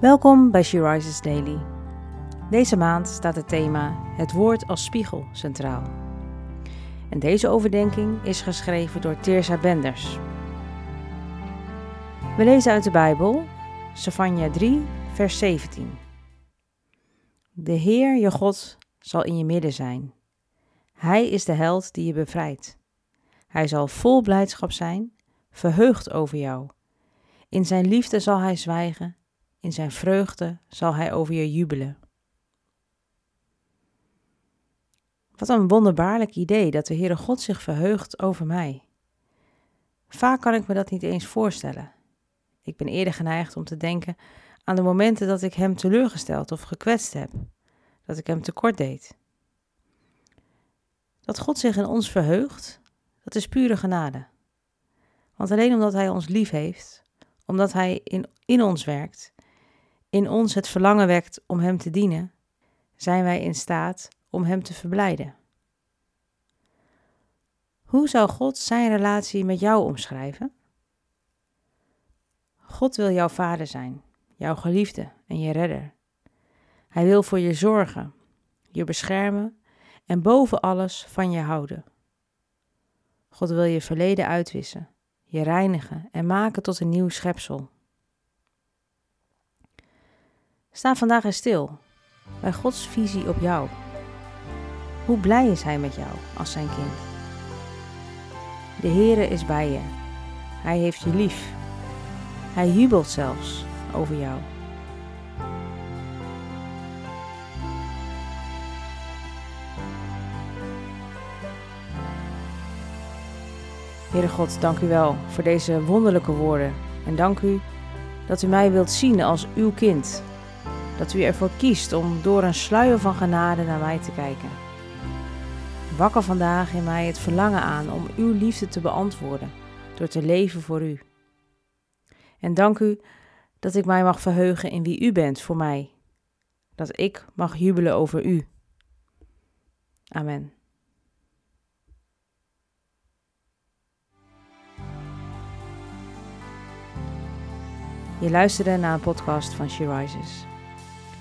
Welkom bij She Rises Daily. Deze maand staat het thema Het woord als spiegel centraal. En deze overdenking is geschreven door Teersa Benders. We lezen uit de Bijbel, Savanja 3, vers 17. De Heer, je God, zal in je midden zijn. Hij is de held die je bevrijdt. Hij zal vol blijdschap zijn, verheugd over jou. In zijn liefde zal hij zwijgen, in zijn vreugde zal hij over je jubelen. Wat een wonderbaarlijk idee dat de Heere God zich verheugt over mij. Vaak kan ik me dat niet eens voorstellen. Ik ben eerder geneigd om te denken aan de momenten dat ik hem teleurgesteld of gekwetst heb, dat ik hem tekort deed. Dat God zich in ons verheugt, dat is pure genade. Want alleen omdat Hij ons lief heeft, omdat Hij in, in ons werkt, in ons het verlangen wekt om Hem te dienen, zijn wij in staat om Hem te verblijden. Hoe zou God Zijn relatie met jou omschrijven? God wil jouw vader zijn, jouw geliefde en je redder. Hij wil voor je zorgen, je beschermen en boven alles van je houden. God wil je verleden uitwissen, je reinigen en maken tot een nieuw schepsel. Sta vandaag eens stil bij Gods visie op jou. Hoe blij is Hij met jou als zijn kind? De Heere is bij je. Hij heeft je lief. Hij jubelt zelfs over jou. Heere God, dank u wel voor deze wonderlijke woorden. En dank u dat u mij wilt zien als uw kind. Dat u ervoor kiest om door een sluier van genade naar mij te kijken. Wakker vandaag in mij het verlangen aan om uw liefde te beantwoorden door te leven voor u. En dank u dat ik mij mag verheugen in wie u bent voor mij. Dat ik mag jubelen over u. Amen. Je luisterde naar een podcast van She Rises.